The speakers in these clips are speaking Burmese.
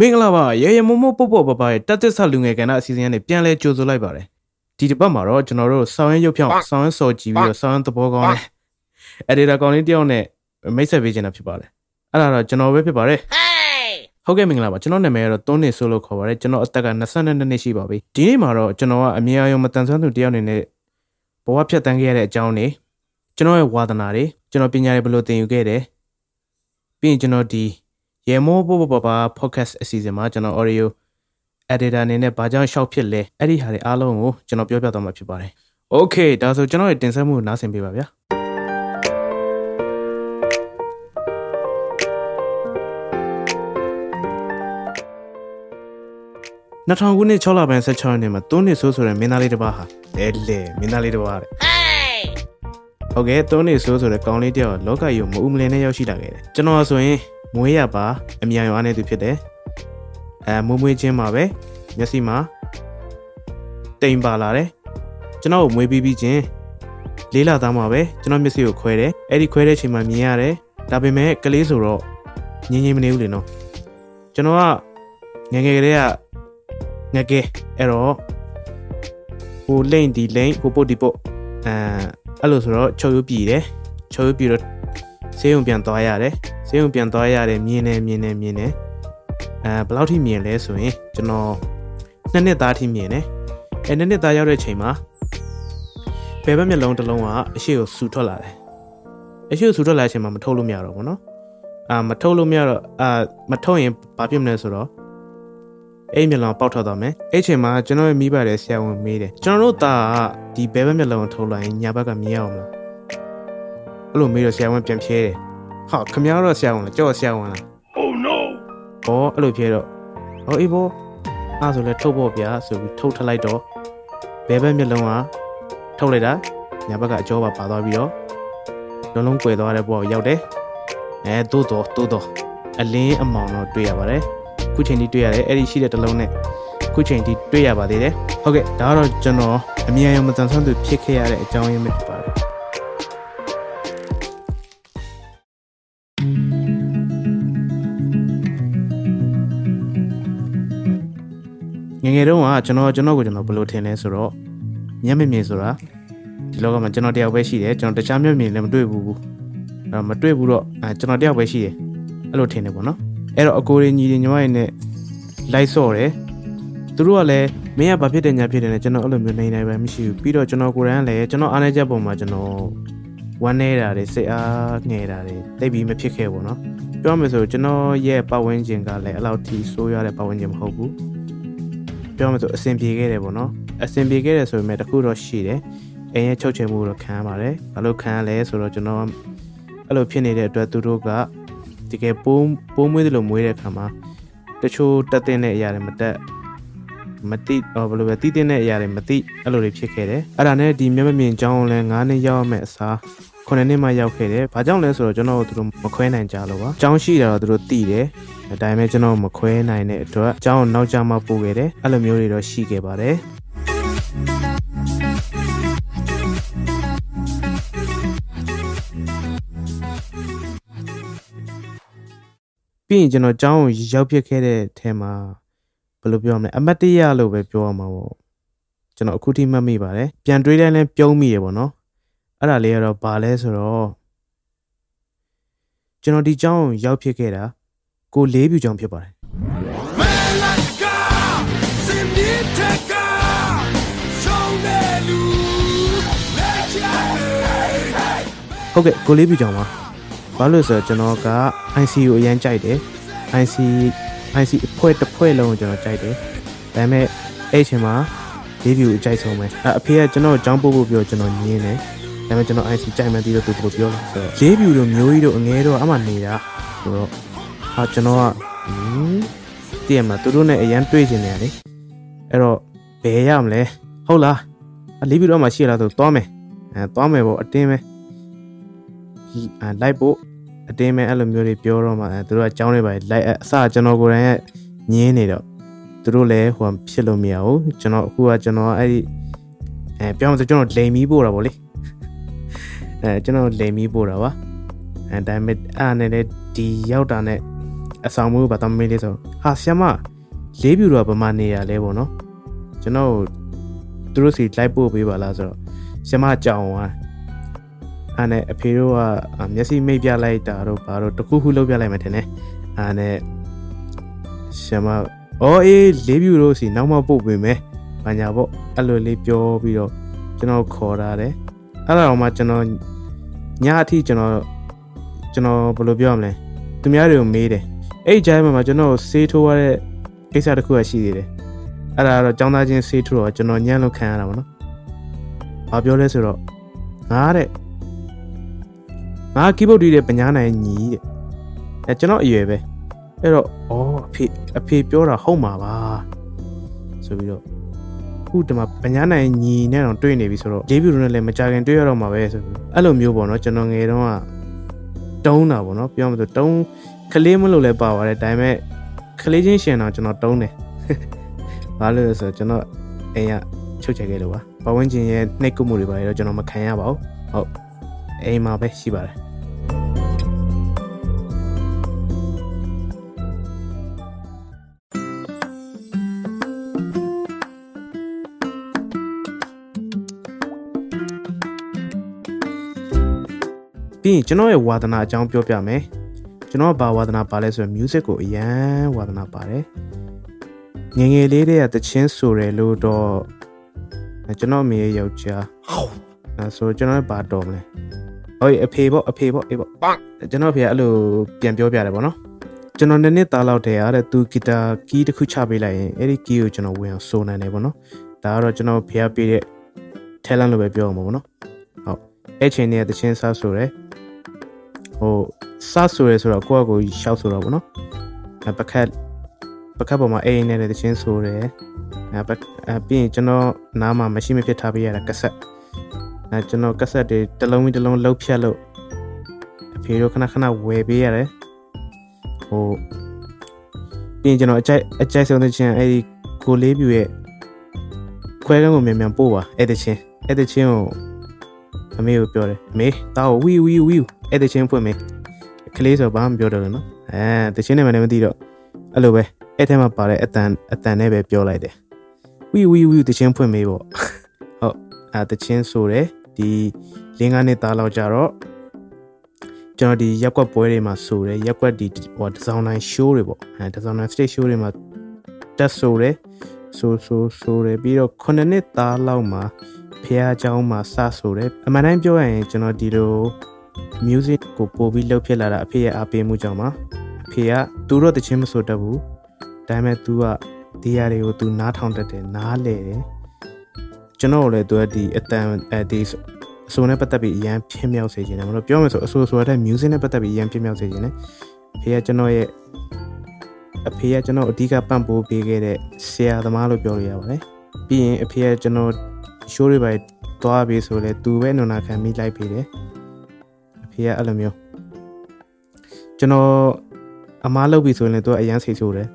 မင်္ဂလာပါရေရမမပုတ်ပုတ်ပပရဲ့တက်တက်ဆလူငယ်ကဏ္ဍအစီအစဉ်ကနေပြန်လဲကြိုဆိုလိုက်ပါတယ်ဒီတစ်ပတ်မှာတော့ကျွန်တော်တို့ဆောင်းရရုပ်ဖြောင်းဆောင်းရစော်ကြည့်ပြီးတော့ဆောင်းရသဘောကောင်းတဲ့ editor ကောင်းလေးတယောက်နဲ့မိတ်ဆက်ပေးချင်တာဖြစ်ပါတယ်အဲ့ဒါတော့ကျွန်တော်ပဲဖြစ်ပါတယ်ဟုတ်ကဲ့မင်္ဂလာပါကျွန်တော်နာမည်ကတော့တွန်းနေဆိုလို့ခေါ်ပါတယ်ကျွန်တော်အသက်က22နှစ်ရှိပါပြီဒီနေ့မှာတော့ကျွန်တော်ကအမြဲအယုံမတန်ဆွမ်းသူတယောက်အနေနဲ့ဘဝဖြတ်တန်းခဲ့ရတဲ့အကြောင်းတွေကျွန်တော်ရဲ့ဝါသနာတွေကျွန်တော်ပညာတွေဘယ်လိုသင်ယူခဲ့တယ်ပြီးရင်ကျွန်တော်ဒီ ရေမောပပပပ podcast အစီအစဉ်မှာကျွန်တော် audio editor အနေနဲ့ဘာကြောင့်ရှောက်ဖြစ်လဲအဲ့ဒီဟာတွေအားလုံးကိုကျွန်တော်ပြောပြသွားမှာဖြစ်ပါတယ် okay ဒါဆိုကျွန်တော်ရဲ့တင်ဆက်မှုကိုနားဆင်ပေးပါဗျာ2000ခုနှစ်6လပိုင်း16ရက်နေ့မှာတွန်းနေဆိုးဆိုတဲ့မင်းသားလေးတစ်ပါးဟာလဲလဲမင်းသားလေးတစ်ပါးတဲ့ဟုတ်ကဲ့တွန်းနေဆိုးဆိုတဲ့ကောင်းလေးတယောက်လောကကြီးကိုမအူမလင်နဲ့ရောက်ရှိလာခဲ့တယ်ကျွန်တော်ဆိုရင် မွေးရပါအမြန်ရောအားနေသူဖြစ်တယ်အဲမွေးမွေးချင်းမှာပဲမျက်စိမှာတိမ်ပါလာတယ်ကျွန်တော်ကိုမွေးပြီးပြီးချင်းလေးလာသားမှာပဲကျွန်တော်မျက်စိကိုခွဲတယ်အဲ့ဒီခွဲတဲ့ချိန်မှာမြင်ရတယ်ဒါပေမဲ့ကလေးဆိုတော့ငင်းငင်းမနေဘူးလေနော်ကျွန်တော်ကငယ်ငယ်ကလေးကငကဲအဲ့တော့ဟိုလိမ့်ဒီလိမ့်ဟိုပုတ်ဒီပုတ်အဲအဲ့လိုဆိုတော့ချုပ်ယူပြည်တယ်ချုပ်ယူပြည်တော့ ဆေးရုံပြန်သွားရတယ်ဆေးရုံပြန်သွားရတယ်မြင်နေမြင်နေမြင်နေအဲဘယ်လောက်ထိမြင်လဲဆိုရင်ကျွန်တော်နှစ်နှစ်သားထိမြင်တယ်အဲနှစ်နှစ်သားရောက်တဲ့ချိန်မှာဘယ်ဘက်မျက်လုံးတစ်လုံးကအရှိကိုဆူထွက်လာတယ်အရှိကိုဆူထွက်လာတဲ့အချိန်မှာမထုတ်လို့မရတော့ဘူးเนาะအာမထုတ်လို့မရတော့အာမထုတ်ရင်ဘာဖြစ်မလဲဆိုတော့အဲ့မျက်လုံးပေါက်ထွက်သွားမယ်အဲ့ချိန်မှာကျွန်တော်ရဲ့မိဘတွေဆရာဝန်မေးတယ်ကျွန်တော်တို့သားကဒီဘဲဘက်မျက်လုံးကိုထုတ်လိုက်ရင်ညာဘက်ကမြင်ရအောင်မလား အဲ့လိုမေးတော့ဆရာဝန်ပြန်ဖြေတယ်ဟာခမရတော့ဆရာဝန်လားကြောက်ဆရာဝန်လား Oh no! ဘောအဲ့လိုဖြေတော့ဟောအေးဘောအဲ့ဆိုလဲထုတ်ဖို့ဗျာဆိုပြီးထုတ်ထလိုက်တော့ဘဲဘက်မျက်လုံးကထုတ်လိုက်တာညာဘက်ကအကျောပါပါသွားပြီးတော့လုံးလုံးကွယ်သွားတဲ့ဘောရောက်တယ်အဲသို့တော့သို့တော့အလင်းအမောင်တော့တွေ့ရပါတယ်ခုချိန်ထိတွေ့ရတယ်အဲ့ဒီရှိတဲ့တစ်လုံးနဲ့ခုချိန်ထိတွေ့ရပါသေးတယ်ဟုတ်ကဲ့ဒါကတော့ကျွန်တော်အမြန်ရောမတန်ဆွမ်းသူဖြစ်ခဲ့ရတဲ့အကြောင်းရင်းပဲ ငယ်ငယ်တုန်းကကျွန်တော်ကျွန်တော်ကိုကျွန်တော်ဘယ်လိုထင်လဲဆိုတော့မျက်မမြင်ဆိုတာဒီလောကမှာကျွန်တော်တယောက်ပဲရှိတယ်ကျွန်တော်တခြားမျက်မြင်လည်းမတွေ့ဘူးဘူးအဲ့တော့မတွေ့ဘူးတော့အဲကျွန်တော်တယောက်ပဲရှိတယ်အဲ့လိုထင်တယ်ပေါ့နော်အဲ့တော့အကိုရညီတွေညီမတွေနဲ့လိုက်ဆော့တယ်သူတို့ကလည်းမင်းကဘာဖြစ်တယ်ညာဖြစ်တယ်လဲကျွန်တော်အဲ့လိုမျိုးနေနေပဲမရှိဘူးပြီးတော့ကျွန်တော်ကိုယ်တိုင်ကလည်းကျွန်တော်အားနေချက်ပုံမှာကျွန်တော်ဝမ်းနေတာတွေစိတ်အားငယ်တာတွေတိတ်ပြီးမဖြစ်ခဲ့ဘူးเนาะပြောမယ်ဆိုကျွန်တော်ရဲ့ပတ်ဝန်းကျင်ကလည်းအဲ့လောက်ထိဆိုးရတဲ့ပတ်ဝန်းကျင်မဟုတ်ဘူး ပြောမယ်ဆိုအဆင်ပြေခဲ့တယ်ပေါ့နော်အဆင်ပြေခဲ့တယ်ဆိုပေမဲ့တခုတော့ရှိတယ်အိမ်ရဲ့ချုပ်ချယ်မှုတော့ခံရပါတယ်ဘာလို့ခံရလဲဆိုတော့ကျွန်တော်အဲ့လိုဖြစ်နေတဲ့အတွက်သူတို့ကတကယ်ပိုးပိုးမွေးတယ်လို့မွေးတဲ့အခါမှာတချို့တက်တဲ့အရာတွေမတက်မတိဟောဘယ်လိုပဲတိတိတဲ့အရာတွေမတိအဲ့လိုတွေဖြစ်ခဲ့တယ်အဲ့ဒါနဲ့ဒီမျက်မမြင်ကြောင်းလဲ9နှစ်ရောက်ရမယ့်အစား9နှစ်မှရောက်ခဲ့တယ်ဘာကြောင့်လဲဆိုတော့ကျွန်တော်တို့သူတို့မခွဲနိုင်ကြလို့ပါကြောင်းရှိတာတော့သူတို့တိတယ် ဒါပေမဲ့ကျွန်တော်မခွဲနိုင်တဲ့အတွက်ကြောင်းနောက်ကျမှပို့ခဲ့တယ်အဲ့လိုမျိုးတွေတော့ရှိခဲ့ပါတယ်ပြီးရင်ကျွန်တော်ကြောင်းကိုရောက်ဖြစ်ခဲ့တဲ့အဲမှာဘယ်လိုပြောရမလဲအမတ်တရလို့ပဲပြောရမှာပေါ့ကျွန်တော်အခုထိမှတ်မိပါတယ်ပြန်တွေးတိုင်းလည်းပြုံးမိရပေါ့နော်အဲ့ဒါလေးကတော့ဘာလဲဆိုတော့ကျွန်တော်ဒီကြောင်းကိုရောက်ဖြစ်ခဲ့တာ ကိုလေးပြူကြောင်းဖြစ်ပါတယ် Malaga! Simiteka! Shonelu! Lechale! ဟုတ်ကဲ့ကိုလေးပြူကြောင်းပါဘာလို့လဲဆိုတော့ကျွန်တော်က IC ကိုအရန်ကြိုက်တယ် IC IC အဖွဲတစ်ဖွဲလုံးကိုကျွန်တော်ကြိုက်တယ်ဒါပေမဲ့အဲ့အချိန်မှာလေးပြူအကြိုက်ဆုံးပဲအဲ့အဖေကကျွန်တော်ကိုကြောင်းပို့ဖို့ပြောကျွန်တော်ညင်းတယ်ဒါပေမဲ့ကျွန်တော် IC ကြိုက်မှန်းသိတော့သူဘယ်လိုပြောလဲဆိုတော့လေးပြူတို့မျိုးကြီးတို့အငဲတို့အမှနေတာဆိုတော့ ဟာကျွန်တော်ကဟင်းတည့်ရမှာသူတို့နဲ့အရန်တွေ့ချင်တယ်လေအဲ့တော့ဘယ်ရမလဲဟုတ်လားအလေးပြူတော့မှရှိရလားဆိုသွားမယ်အဲသွားမယ်ပေါ့အတင်းပဲအဲလိုက်ဖို့အတင်းမဲ့အဲ့လိုမျိုးတွေပြောတော့မှအဲသူတို့ကအကြောင်းတွေပါလိုက်အစကျွန်တော်ကိုယ်တိုင်ကညင်းနေတော့သူတို့လည်းဟိုဖြစ်လို့မရဘူးကျွန်တော်အခုကကျွန်တော်အဲ့ဒီအဲပြောမှဆိုကျွန်တော်လိန်မီးပို့တာဗောလေအဲကျွန်တော်လိန်မီးပို့တာပါအဲဒါပေမဲ့အားနဲ့လည်းဒီရောက်တာနဲ့ အဆောင်မှုဘာတမေးလေးဆိုဟာဆီယမလေးပြူတော့ဗမာနေရလဲပေါ့နော်ကျွန်တော်သူတို့စီလိုက်ပို့ပေးပါလားဆိုတော့ဆီယမကြောင်သွားအဲ့နဲ့အဖေတို့ကမျက်စိမိတ်ပြလိုက်တာတော့ဘာတော့တခုခုလုပ်ပြလိုက်မှထင်တယ်အဲ့နဲ့ဆီယမအော်အေးလေးပြူတို့စီနောက်မှပို့ပေးမယ်ဘာညာပေါ့အဲ့လိုလေးပြောပြီးတော့ကျွန်တော်ခေါ်တာတယ်အဲ့ဒါတော့မှကျွန်တော်ညအထိကျွန်တော်ကျွန်တော်ဘယ်လိုပြောရမလဲသူများတွေကိုမေးတယ် အဲ့ဒီကြားမှာမှာကျွန်တော်ဆေးထိုးရတဲ့ကိစ္စတစ်ခုကရှိသေးတယ်အဲ့ဒါကတော့ចောင်းသားချင်းဆေးထိုးတော့ကျွန်တော်ညံ့လို့ခံရတာပေါ့နော်ဘာပြောလဲဆိုတော့ငါတဲ့ငါကီးဘုတ်တီးတဲ့ပညာနိုင်ညီတဲ့အဲကျွန်တော်အရွယ်ပဲအဲ့တော့ဩအဖေအဖေပြောတာဟုတ်မှာပါဆိုပြီးတော့ခုဒီမှာပညာနိုင်ညီနဲ့တော့တွေ့နေပြီဆိုတော့ဒေးဗျူနဲ့လည်းမကြခင်တွေ့ရတော့မှာပဲဆိုပြီးအဲ့လိုမျိုးပေါ့နော်ကျွန်တော်ငယ်တုန်းက တုံးတာပေါ့နော်ပြောမှဆိုတုံးကလေးမလို့လည်းပါပါတယ်ဒါပေမဲ့ကလေးချင်းရှင်တော့ကျွန်တော်တုံးတယ်ဘာလို့လဲဆိုတော့ကျွန်တော်အိမ်ကချုပ်ချယ်ခဲ့လို့ပါပဝန်းကျင်ရဲ့နှိတ်ကုမှုတွေပါတော့ကျွန်တော်မခံရပါဘူးဟုတ်အိမ်မှာပဲရှိပါတယ် ပြီးရင်ကျွန်တော်ရဲ့ဝါသနာအကြောင်းပြောပြမယ်ကျွန်တော်ကဘာဝါသနာပါလဲဆိုတော့ music ကိုအရန်ဝါသနာပါတယ်ငယ်ငယ်လေးတည်းကတချင်းဆိုတယ်လို့တော့အဲကျွန်တော်အမေရဲ့ယောက်ျားအဲဆိုကျွန်တော်လည်းဘာတော်မလဲဟုတ်အဖေပေါ့အဖေပေါ့အေးပေါ့ကျွန်တော်အဖေကအဲ့လိုပြန်ပြောပြတယ်ပေါ့နော်ကျွန်တော်နှစ်နှစ်သားလောက်တည်းရတဲ့သူဂီတာကီးတစ်ခုချပေးလိုက်ရင်အဲ့ဒီကီးကိုကျွန်တော်ဝင်အောင်ဆိုနိုင်တယ်ပေါ့နော်ဒါကတော့ကျွန်တော်ဖေကပေးတဲ့ talent လို့ပဲပြောအောင်ပေါ့နော်ဟုတ်အဲ့ချိန်နဲ့တချင်းစားဆိုတယ် ဟိုစဆိုရဲဆိုတော့ကိုယ့်အကိုရှောက်ဆိုတော့ဗောနော်အဲပကတ်ပကတ်ပေါ်မှာအိမ်နဲ့တချင်းဆိုတယ်အဲပအဲပြီးရင်ကျွန်တော်နားမှာမရှိမဖြစ်ထားပေးရတာကဆက်အဲကျွန်တော်ကဆက်တွေတစ်လုံးပြီးတစ်လုံးလှုပ်ဖြတ်လို့အဖေတို့ခဏခဏဝယ်ပေးရတယ်ဟိုပြီးရင်ကျွန်တော်အကြိုက်အကြိုက်ဆုံးတဲ့ချင်းအဲဒီကိုလေးပြူရဲ့ခွဲကန်းကိုမြန်မြန်ပို့ပါအဲ့တချင်းအဲ့တချင်းကို အမေကိုပြောတယ်အမေတောက်ဝီဝီဝီအဲ့တချင်းဖွင့်မေကလေးဆိုဘာမှမပြောတော့ဘူးနော်အဲတချင်းနဲ့မှလည်းမသိတော့အဲ့လိုပဲအဲ့ထဲမှာပါတဲ့အတန်အတန်နဲ့ပဲပြောလိုက်တယ်ဝီဝီဝီတချင်းဖွင့်မေပေါ့ဟုတ်အဲတချင်းဆိုတယ်ဒီလင်းကားနဲ့သားလောက်ကြတော့ကျွန်တော်ဒီရက်ကွက်ပွဲတွေမှာဆိုတယ်ရက်ကွက်ဒီဟိုဒီဇိုင်းတိုင်း show တွေပေါ့အဲဒီဇိုင်းတိုင်း stage show တွေမှာတက်ဆိုတယ်ဆိုဆိုဆိုတယ်ပြီးတော့9နှစ်သားလောက်မှာ ဖះเจ้าမှာစဆိုတယ်အမှန်တိုင်းပြောရရင်ကျွန်တော်ဒီလို music ကိုပို့ပြီးလှုပ်ဖြစ်လာတာအဖေရဲ့အားပေးမှုကြောင့်ပါအဖေကသူတော့တခြင်းမဆိုတတ်ဘူးဒါပေမဲ့ तू ကဒီຢာတွေကို तू နားထောင်တတ်တယ်နားလဲတယ်ကျွန်တော်လည်း तू ကဒီအတန်အဲဒီအဆိုနဲ့ပတ်သက်ပြီးအရန်ဖြစ်မြောက်စေခြင်းတယ်မလို့ပြောမယ်ဆိုအဆိုဆိုတဲ့ music နဲ့ပတ်သက်ပြီးအရန်ဖြစ်မြောက်စေခြင်းတယ်အဖေကကျွန်တော်ရဲ့အဖေကကျွန်တော်အဓိကပံ့ပိုးပေးခဲ့တဲ့ဆရာသမားလို့ပြောလို့ရပါတယ်ပြီးရင်အဖေကကျွန်တော် show တွေပဲတွားပြီးဆိုလဲသူပဲနုံနာခံမိလိုက်ပေးတယ်အဖေကအဲ့လိုမျိုးကျွန်တော်အမားလုပ်ပြီဆိုရင်လည်းသူကအရန်စိတ်ဆိုးတယ်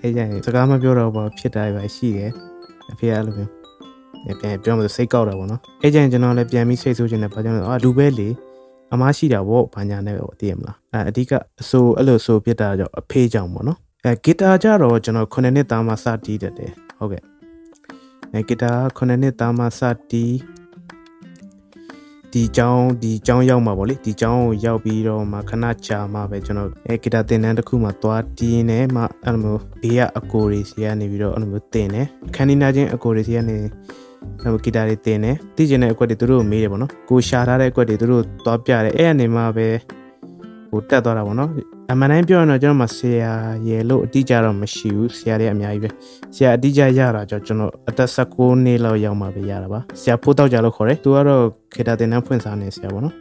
အဲ့ကြရင်စကားမပြောတော့ဘာဖြစ်တာပဲရှိတယ်အဖေကအဲ့လိုမျိုးပြန်ပြောမှစိတ်ကောက်တာပေါ့နော်အဲ့ကြရင်ကျွန်တော်လည်းပြန်ပြီးစိတ်ဆိုးခြင်းနဲ့ဘာကြောင့်လဲအာလူပဲလေအမားရှိတာဗောဘာညာနဲ့ပေါ့သိရမလားအဲအဓိကအဆိုအဲ့လိုဆိုပြစ်တာကြောင့်အဖေကြောင့်ပေါ့နော်အဲဂီတာကြတော့ကျွန်တော်9နှစ်သားမှစတီးတတ်တယ်ဟုတ်ကဲ့အဲ ဂီတာ9နှစ်သားမှစတီးဒီကျောင်းဒီကျောင်းရောက်မှာပေါ့လေဒီကျောင်းကိုရောက်ပြီးတော့မှခဏကြာမှပဲကျွန်တော်အဲဂီတာသင်တန်းတစ်ခုမှသွားတီးနေမှအဲ့လိုမျိုးဘေးကအကိုတွေစီကနေပြီးတော့အဲ့လိုမျိုးသင်တယ်ခန်းနီနာချင်းအကိုတွေစီကနေအဲ့လိုဂီတာတွေသင်တယ်တီးကျင်တဲ့အကွက်တွေသူတို့မေးတယ်ပေါ့နော်ကိုရှာထားတဲ့အကွက်တွေသူတို့သွားပြတယ်အဲ့အနေမှပဲဟိုတက်သွားတာပေါ့နော် အမှန်တိုင်းပြောရင်တော့ကျွန်တော်မှဆရာရေလို့အတိအကျတော့မရှိဘူးဆရာတွေအများကြီးပဲဆရာအတိအကျရတာကြောင့်ကျွန်တော်အသက်16နှစ်လောက်ရောက်မှပဲရတာပါဆရာဖိုးတောက်ကြလို့ခေါ်တယ်သူကတော့ခေတ္တတင်တန်းဖွင့်စားနေဆရာပေါ့နော်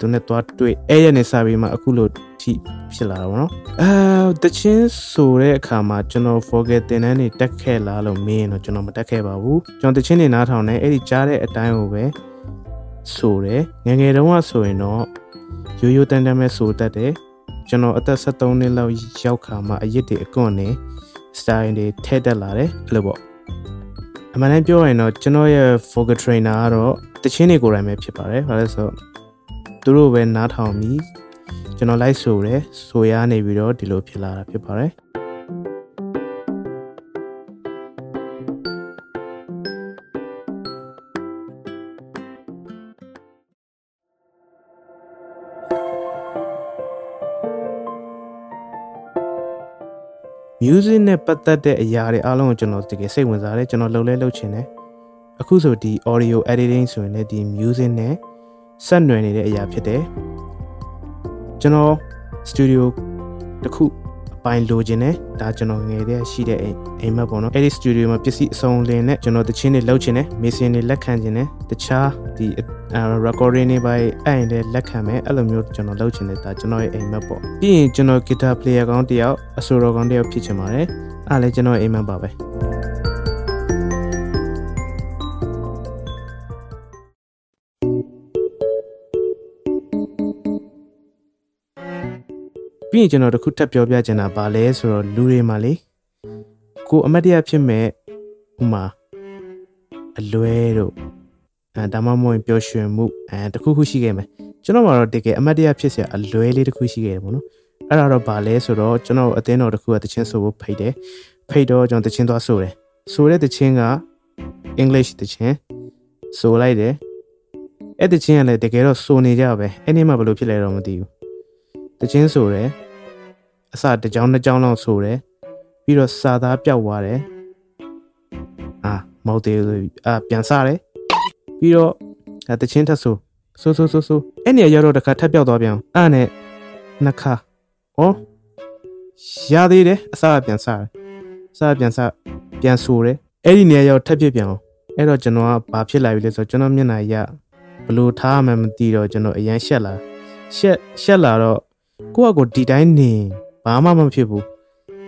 သူနဲ့သွားတွေ့အဲ့ရနေစပြီးမှအခုလို့ထိဖြစ်လာတာပေါ့နော်အဲတချင်းဆိုတဲ့အခါမှာကျွန်တော် forget တင်တန်းနေတက်ခဲ့လားလို့မေးရင်တော့ကျွန်တော်မတက်ခဲ့ပါဘူးကျွန်တော်တချင်းနေနားထောင်နေအဲ့ဒီကြားတဲ့အတိုင်းကိုပဲဆိုတယ်ငငယ်တုန်းကဆိုရင်တော့ရိုးရိုးတန်တန်ပဲဆိုတတ်တယ် ကျွန်တော်အသက်73နှစ်လောက်ရောက်ခါမှာအရစ်တွေအကွန့်နေ style တွေထည့်တက်လာတယ်အဲ့လိုပေါ့အမှန်တမ်းပြောရရင်တော့ကျွန်တော်ရဲ့ vocal trainer ကတော့တချင်းတွေကိုယ်တိုင်ပဲဖြစ်ပါတယ်ဘာလဲဆိုတော့သူတို့ပဲနားထောင်ပြီးကျွန်တော်လိုက်ဆိုတယ်ဆိုရနေပြီးတော့ဒီလိုဖြစ်လာတာဖြစ်ပါတယ်။ music နဲ့ပတ်သက်တဲ့အရာတွေအားလုံးကိုကျွန်တော်တကယ်စိတ်ဝင်စားတယ်ကျွန်တော်လှုပ်လဲလှုပ်ချင်တယ်အခုဆိုဒီ audio editing ဆိုရင်လည်းဒီ music နဲ့ဆက်နွယ်နေတဲ့အရာဖြစ်တယ်ကျွန်တော် studio တစ်ခုအ ပိုင်းလိုချင်တယ်ဒါကျွန်တော်ငယ်တည်းရှိတဲ့အိမ်အိမ်မက်ပေါ့နော်အဲ့ဒီ studio မှာပစ္စည်းအစုံလင်နဲ့ကျွန်တော်တချင်းတွေလှုပ်ချင်တယ် mixing တွေလက်ခံချင်တယ်တခြားဒီ recording တွေပိုင်းအဲ့ရင်လည်းလက်ခံမယ်အဲ့လိုမျိုးကျွန်တော်လုပ်ချင်တယ်ဒါကျွန်တော်ရဲ့အိမ်မက်ပေါ့ပြီးရင်ကျွန်တော် guitar player ကောင်းတစ်ယောက်အဆိုတော်ကောင်းတစ်ယောက်ဖြစ်ချင်ပါတယ်အဲ့လည်းကျွန်တော်အိမ်မက်ပါပဲ ပြီးရင်ကျွန်တော်တခုထပ်ပြောပြချင်တာပါလဲဆိုတော့လူတွေမှာလေကိုအမတ်တရဖြစ်မဲ့ဥမာအလွဲတို့အဲဒါမှမဟုတ်ပျော်ရွှင်မှုအဲတခုခုရှိခဲ့မယ်ကျွန်တော်မှာတော့တကယ်အမတ်တရဖြစ်စရာအလွဲလေးတခုရှိခဲ့တယ်ပေါ့နော်အဲ့ဒါတော့ဘာလဲဆိုတော့ကျွန်တော်အသင်းတော်တခုကတချင်းဆိုဖို့ဖိတ်တယ်ဖိတ်တော့ကျွန်တော်တချင်းသွားဆိုတယ်ဆိုတဲ့တချင်းက English တချင်းဆိုလိုက်တယ်အဲ့တချင်းကလည်းတကယ်တော့ဆိုနေကြပဲအဲ့ဒီမှာဘယ်လိုဖြစ်လဲတော့မသိဘူးတချင်းဆိုတယ် အစတစ်ကြောင်နှစ်ကြောင်လောက်ဆိုတယ်ပြီးတော့စာသားပြောက်သွားတယ်အာမဟုတ်သေးဘူးအာပြန်စတယ်ပြီးတော့အဲတချင်းထက်ဆိုဆိုဆိုဆိုဆိုအဲ့နေရာရောက်တော့တစ်ခါထပ်ပြောက်သွားပြန်အဲ့နဲ့နှစ်ခါဩရသေးတယ်အစကပြန်စတယ်အစကပြန်စပြန်ဆိုတယ်အဲ့ဒီနေရာရောက်ထပ်ပြပြန်အောင်အဲ့တော့ကျွန်တော်ကဘာဖြစ်လာပြီလဲဆိုတော့ကျွန်တော်မျက်နှာရဘလို့ထားမှမသိတော့ကျွန်တော်အရန်ရှက်လာရှက်ရှက်လာတော့ကိုယ့်အကိုဒီတိုင်းနေ ဘာမှမဖြစ်ဘူး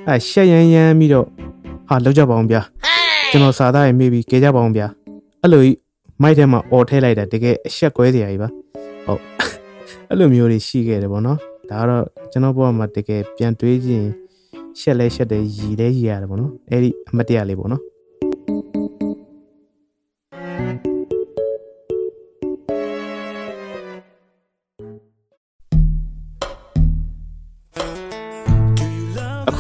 အဲရှက်ရမ်းရမ်းပြီးတော့ဟာလောက်ကြပါအောင်ဗျာကျွန်တော်စာသားရေမေးပြီးကြဲကြပါအောင်ဗျာအဲ့လိုကြီးမိုက်ထဲမှာអော်ထဲလိုက်တာတကယ်အရှက်ကွဲစရာကြီးပါဟုတ်အဲ့လိုမျိုးတွေရှိခဲ့တယ်ဗောနော်ဒါကတော့ကျွန်တော်ဘဝမှာတကယ်ပြန်တွေးကြည့်ရှက်လဲရှက်တယ်ရည်လဲရည်ရတယ်ဗောနော်အဲ့ဒီအမတ်တရလေးဗောနော်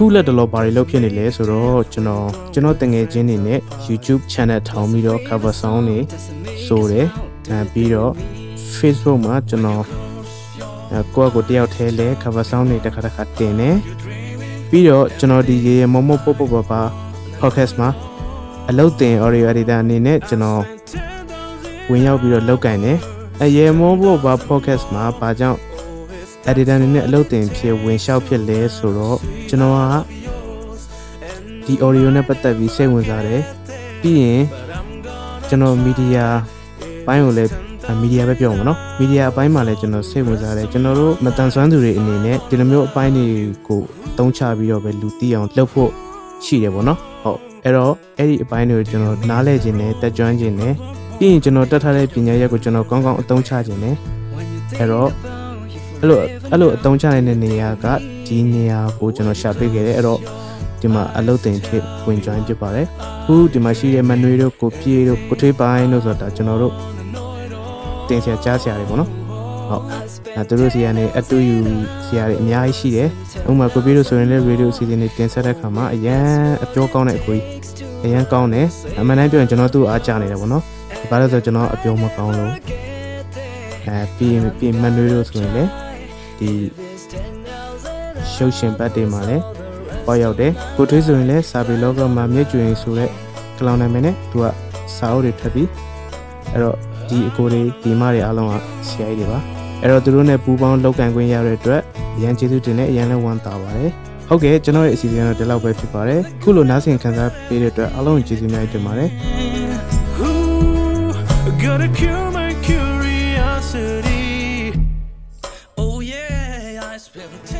အခုလက်တလောဘာတွေလုပ်ဖြစ်နေလဲဆိုတော့ကျွန်တော်ကျွန်တော်တငယ်ချင်းတွေနဲ့ YouTube channel ထောင်ပြီးတော့ cover song တွေဆိုတယ်အဲပြီးတော့ Facebook မှာကျွန်တော်အဲကိုယ့်အကိုတယောက်တည်းလဲ cover song တွေတစ်ခါတစ်ခါတင်တယ်ပြီးတော့ကျွန်တော်ဒီရေရမမပုတ်ပုတ်ပါပါ podcast မှာအလုပ်တင် audio editor အနေနဲ့ကျွန်တော်ဝင်ရောက်ပြီးတော့လောက်ကင်တယ်အရေမောဘောပါ podcast မှာဘာကြောင့် editor အနေနဲ့အလုပ်တင်ဖြစ်ဝင်လျှောက်ဖြစ်လဲဆိုတော့ကျွန်တော်ကဒီ audio နဲ့ပတ်သက်ပြီးစိတ်ဝင်စားတယ်ပြီးရင်ကျွန်တော် media ဘိုင်းကိုလည်းမီဒီယာပဲပြောမှာနော်မီဒီယာအပိုင်းမှာလည်းကျွန်တော်စိတ်ဝင်စားတယ်ကျွန်တော်တို့မတန်ဆွမ်းသူတွေအနေနဲ့ဒီလိုမျိုးအပိုင်းတွေကိုတုံးချပြီးတော့ပဲလူသိအောင်လုပ်ဖို့ရှိတယ်ပေါ့နော်ဟုတ်အဲ့တော့အဲ့ဒီအပိုင်းတွေကိုကျွန်တော်နားလဲခြင်းနဲ့တက်ကြွခြင်းနဲ့ပြီးရင်ကျွန်တော်တက်ထားတဲ့ပညာရပ်ကိုကျွန်တော်ကောင်းကောင်းအသုံးချခြင်းနဲ့အဲ့တော့ အဲ့လိုအဲ့လိုအသုံးချနိုင်တဲ့နေရာကဒီနေရာကိုကျွန်တော်ရှာပေးခဲ့တယ်အဲ့တော့ဒီမှာအလုပ်တင်ဖြစ်ဝင် join ဖြစ်ပါတယ်အခုဒီမှာရှိတဲ့မနွေတို့ကိုပြေတို့ကိုထွေးပိုင်းတို့ဆိုတာကျွန်တော်တို့တင်ဆရာကြားဆရာတွေပေါ့နော်ဟုတ်အဲသူတို့စီကနေအတူယူဆရာတွေအများကြီးရှိတယ်ဥပမာကိုပြေတို့ဆိုရင်လည်းရေဒီယိုအစီအစဉ်တွေတင်ဆက်တဲ့ခါမှာအရန်အပြောကောင်းတဲ့အကိုကြီးအရန်ကောင်းတယ်အမှန်တမ်းပြောရင်ကျွန်တော်သူ့အားကြနေတယ်ပေါ့နော်ဘာလို့ဆိုကျွန်တော်အပြောမကောင်းလို့အဲပြီးပြီးမနွေတို့ဆိုရင်လည်း ဒီရှုပ်ရှင်ဘတ်တွေမှာလည်းပေါ်ရောက်တယ်ကိုထွေးဆိုရင်လည်းစာပေလောကမှာမြက်ကျွင်ဆိုတဲ့ကလောင်နာမည်နဲ့သူကစာအုပ်တွေထပ်ပြီးအဲ့တော့ဒီအကိုတွေဒီမတွေအားလုံးကဆရာကြီးတွေပါအဲ့တော့သူတို့နဲ့ပူးပေါင်းလောက်ကန်ခွင့်ရတဲ့အတွက်အရန်ကျေးဇူးတင်နဲ့အရန်လည်းဝမ်းသာပါတယ်ဟုတ်ကဲ့ကျွန်တော်ရဲ့အစီအစဉ်တော့ဒီလောက်ပဲဖြစ်ပါတယ်ခုလိုနားဆင်ခံစားပေးတဲ့အတွက်အားလုံးကျေးဇူးများတင်ပါတယ် Ooh, gotta cure my curiosity. Spirit.